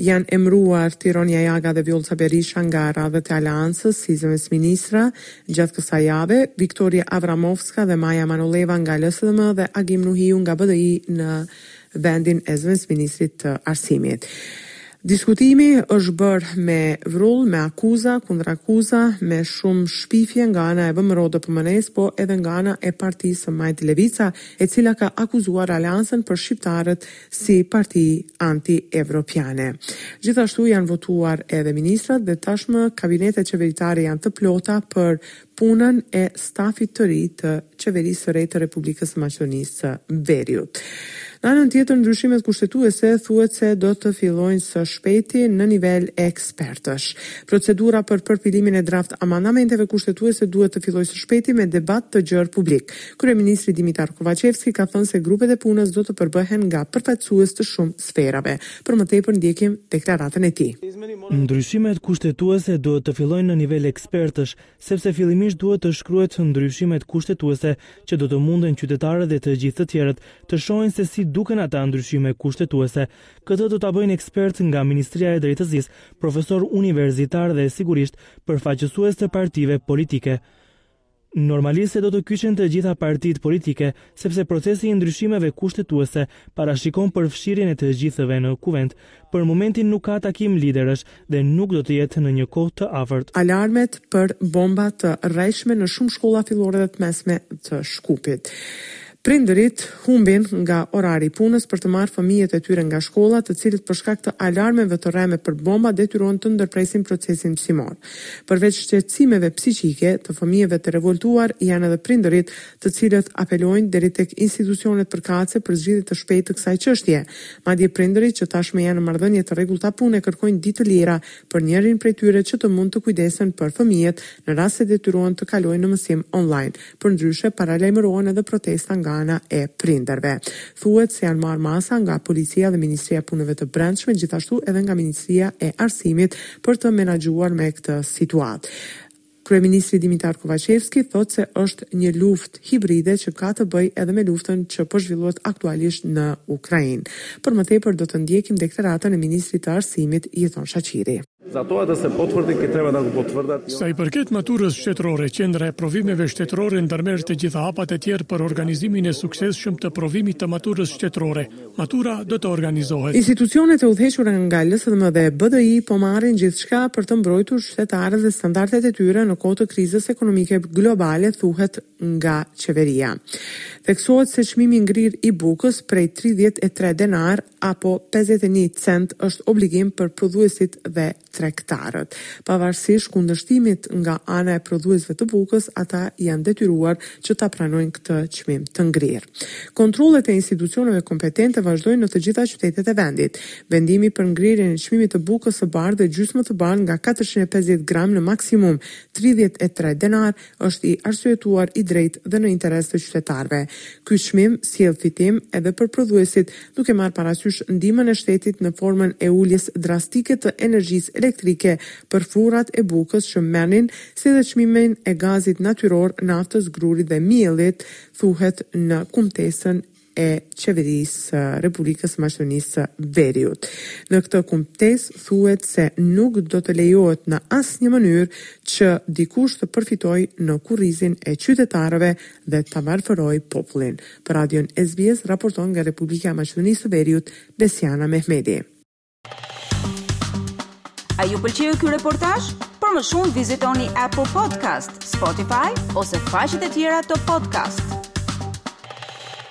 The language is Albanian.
Janë emëruar Tiron Jajaga dhe Vjollca Berisha nga radhët e Aleancës si zëvendësministra gjatë kësaj jave, Viktoria Avramovska dhe Maja Manolleva nga LSDM dhe Agim Nuhiu nga BDI në vendin e zëvendësministrit të Arsimit. Diskutimi është bërë me vrull, me akuza, kundërakuza, me shumë shpifje nga ana e VMRO-DPMNE-së po edhe nga ana e partisë së majtë Levica, e cila ka akuzuar Aleancën për shqiptarët si parti anti-evropiane. Gjithashtu janë votuar edhe ministrat dhe tashmë kabinetet qeveritare janë të plota për punën e stafit të ri të Qeverisë së re të Republikës së Maqedonisë së Veriut. Në anën tjetër, ndryshimet kushtetuese thuhet se do të fillojnë së shpejti në nivel ekspertësh. Procedura për përpilimin e draft-amandamenteve kushtetuese duhet të fillojë së shpejti me debat të gjerë publik. Kryeministri Dimitar Kovaçevski ka thënë se grupet e punës do të përbëhen nga përfaqësues të shumë sferave. Për më tepër ndjekim deklaratën e tij. Ndryshimet kushtetuese duhet të fillojnë në nivel ekspertësh, sepse fillimisht duhet të shkruhet ndryshimet kushtetuese që do të munden qytetarët dhe të gjithë të tjerët të shohin se si duken ata ndryshime kushtetuese. Këtë do ta bëjnë ekspertë nga Ministria e Drejtësisë, profesorë universitarë dhe sigurisht përfaqësues të partive politike. Normalisht se do të kyçen të gjitha partitë politike, sepse procesi i ndryshimeve kushtetuese parashikon përfshirjen e të gjithëve në Kuvend. Për momentin nuk ka takim liderësh dhe nuk do të jetë në një kohë të afërt. Alarmet për bomba të rrejshme në shumë shkolla fillore dhe të mesme të Shkupit. Prindërit humbin nga orari i punës për të marrë fëmijët e tyre nga shkolla, të cilët për shkak të alarmeve të rreme për bomba detyrohen të ndërpresin procesin mësimor. Përveç shqetësimeve psiqike të fëmijëve, të revoltuar janë edhe prindërit, të cilët apelojnë deri tek institucionet përkatëse për zgjidhje të shpejtë të kësaj çështje. Madje prindërit që tashmë janë në marrëdhënie të rregullta pune kërkojnë ditë të lira për njërin prej tyre që të mund të kujdesen për fëmijët në rast se detyrohen të kalojnë në mësim online. Përndryshe, paralajmërohen edhe protesta nga ana e prindërve. Thuhet se janë marrë masa nga policia dhe Ministria e Punëve të Brendshme, gjithashtu edhe nga Ministria e Arsimit për të menaxhuar me këtë situatë. Kryeministri Dimitar Kovaçevski thotë se është një luftë hibride që ka të bëjë edhe me luftën që po zhvillohet aktualisht në Ukrainë. Për më tepër do të ndjekim deklaratën e ministrit të Arsimit, Jeton Shaqiri. Sa i përket Maturës Shtetërore, Qendra e Provimeve Shtetërore ndërmerr të gjitha hapat e tjerë për organizimin e suksesshëm të provimit të Maturës Shtetërore. Matura do të organizohet. Institucionet e udhëhequra nga LSDM dhe BDI po marrin gjithçka për të mbrojtur qytetarët dhe standardet e tyre në kohë të krizës ekonomike globale, thuhet nga qeveria. Theksohet se çmimi i ngrirë i bukës prej tridhjetë e tre denarë, apo pesëdhjetë e një cent është obligim për prodhuesit dhe tregtarët. Pavarësisht kundërshtimit nga ana e prodhuesve të bukës, ata janë detyruar që ta pranojnë këtë çmim të ngrirë. Kontrollet e institucioneve kompetente vazhdojnë në të gjitha qytetet e vendit. Vendimi për ngrirjen e çmimit të bukës së bardhë dhe gjysmë të bardhë nga katërqind e pesëdhjetë gramë në maksimum tridhjetë e tre denarë është i arsyetuar, i drejtë dhe në interes të qytetarëve. Ky çmim sjell fitim edhe për prodhuesit, duke marrë parasysh ndihmën e shtetit në formën e uljes drastike të energjisë elektrike për furrat e bukës që merrnin, si dhe çmimin e gazit natyror, naftës, grurit dhe miellit, thuhet në kumtesën. e Qeverisë së Republikës së Maqedonisë së Veriut. Në këtë kumtesë thuhet se nuk do të lejohet në asnjë mënyrë që dikush të përfitojë në kurrizin e qytetarëve dhe ta varfërojë popullin. Për Radion SBS raporton nga Republika e Maqedonisë së Veriut, Besiana Mehmedi. A ju pëlqeu ky reportazh? Për më shumë vizitoni Apple Podcast, Spotify ose faqet e tjera të podcast.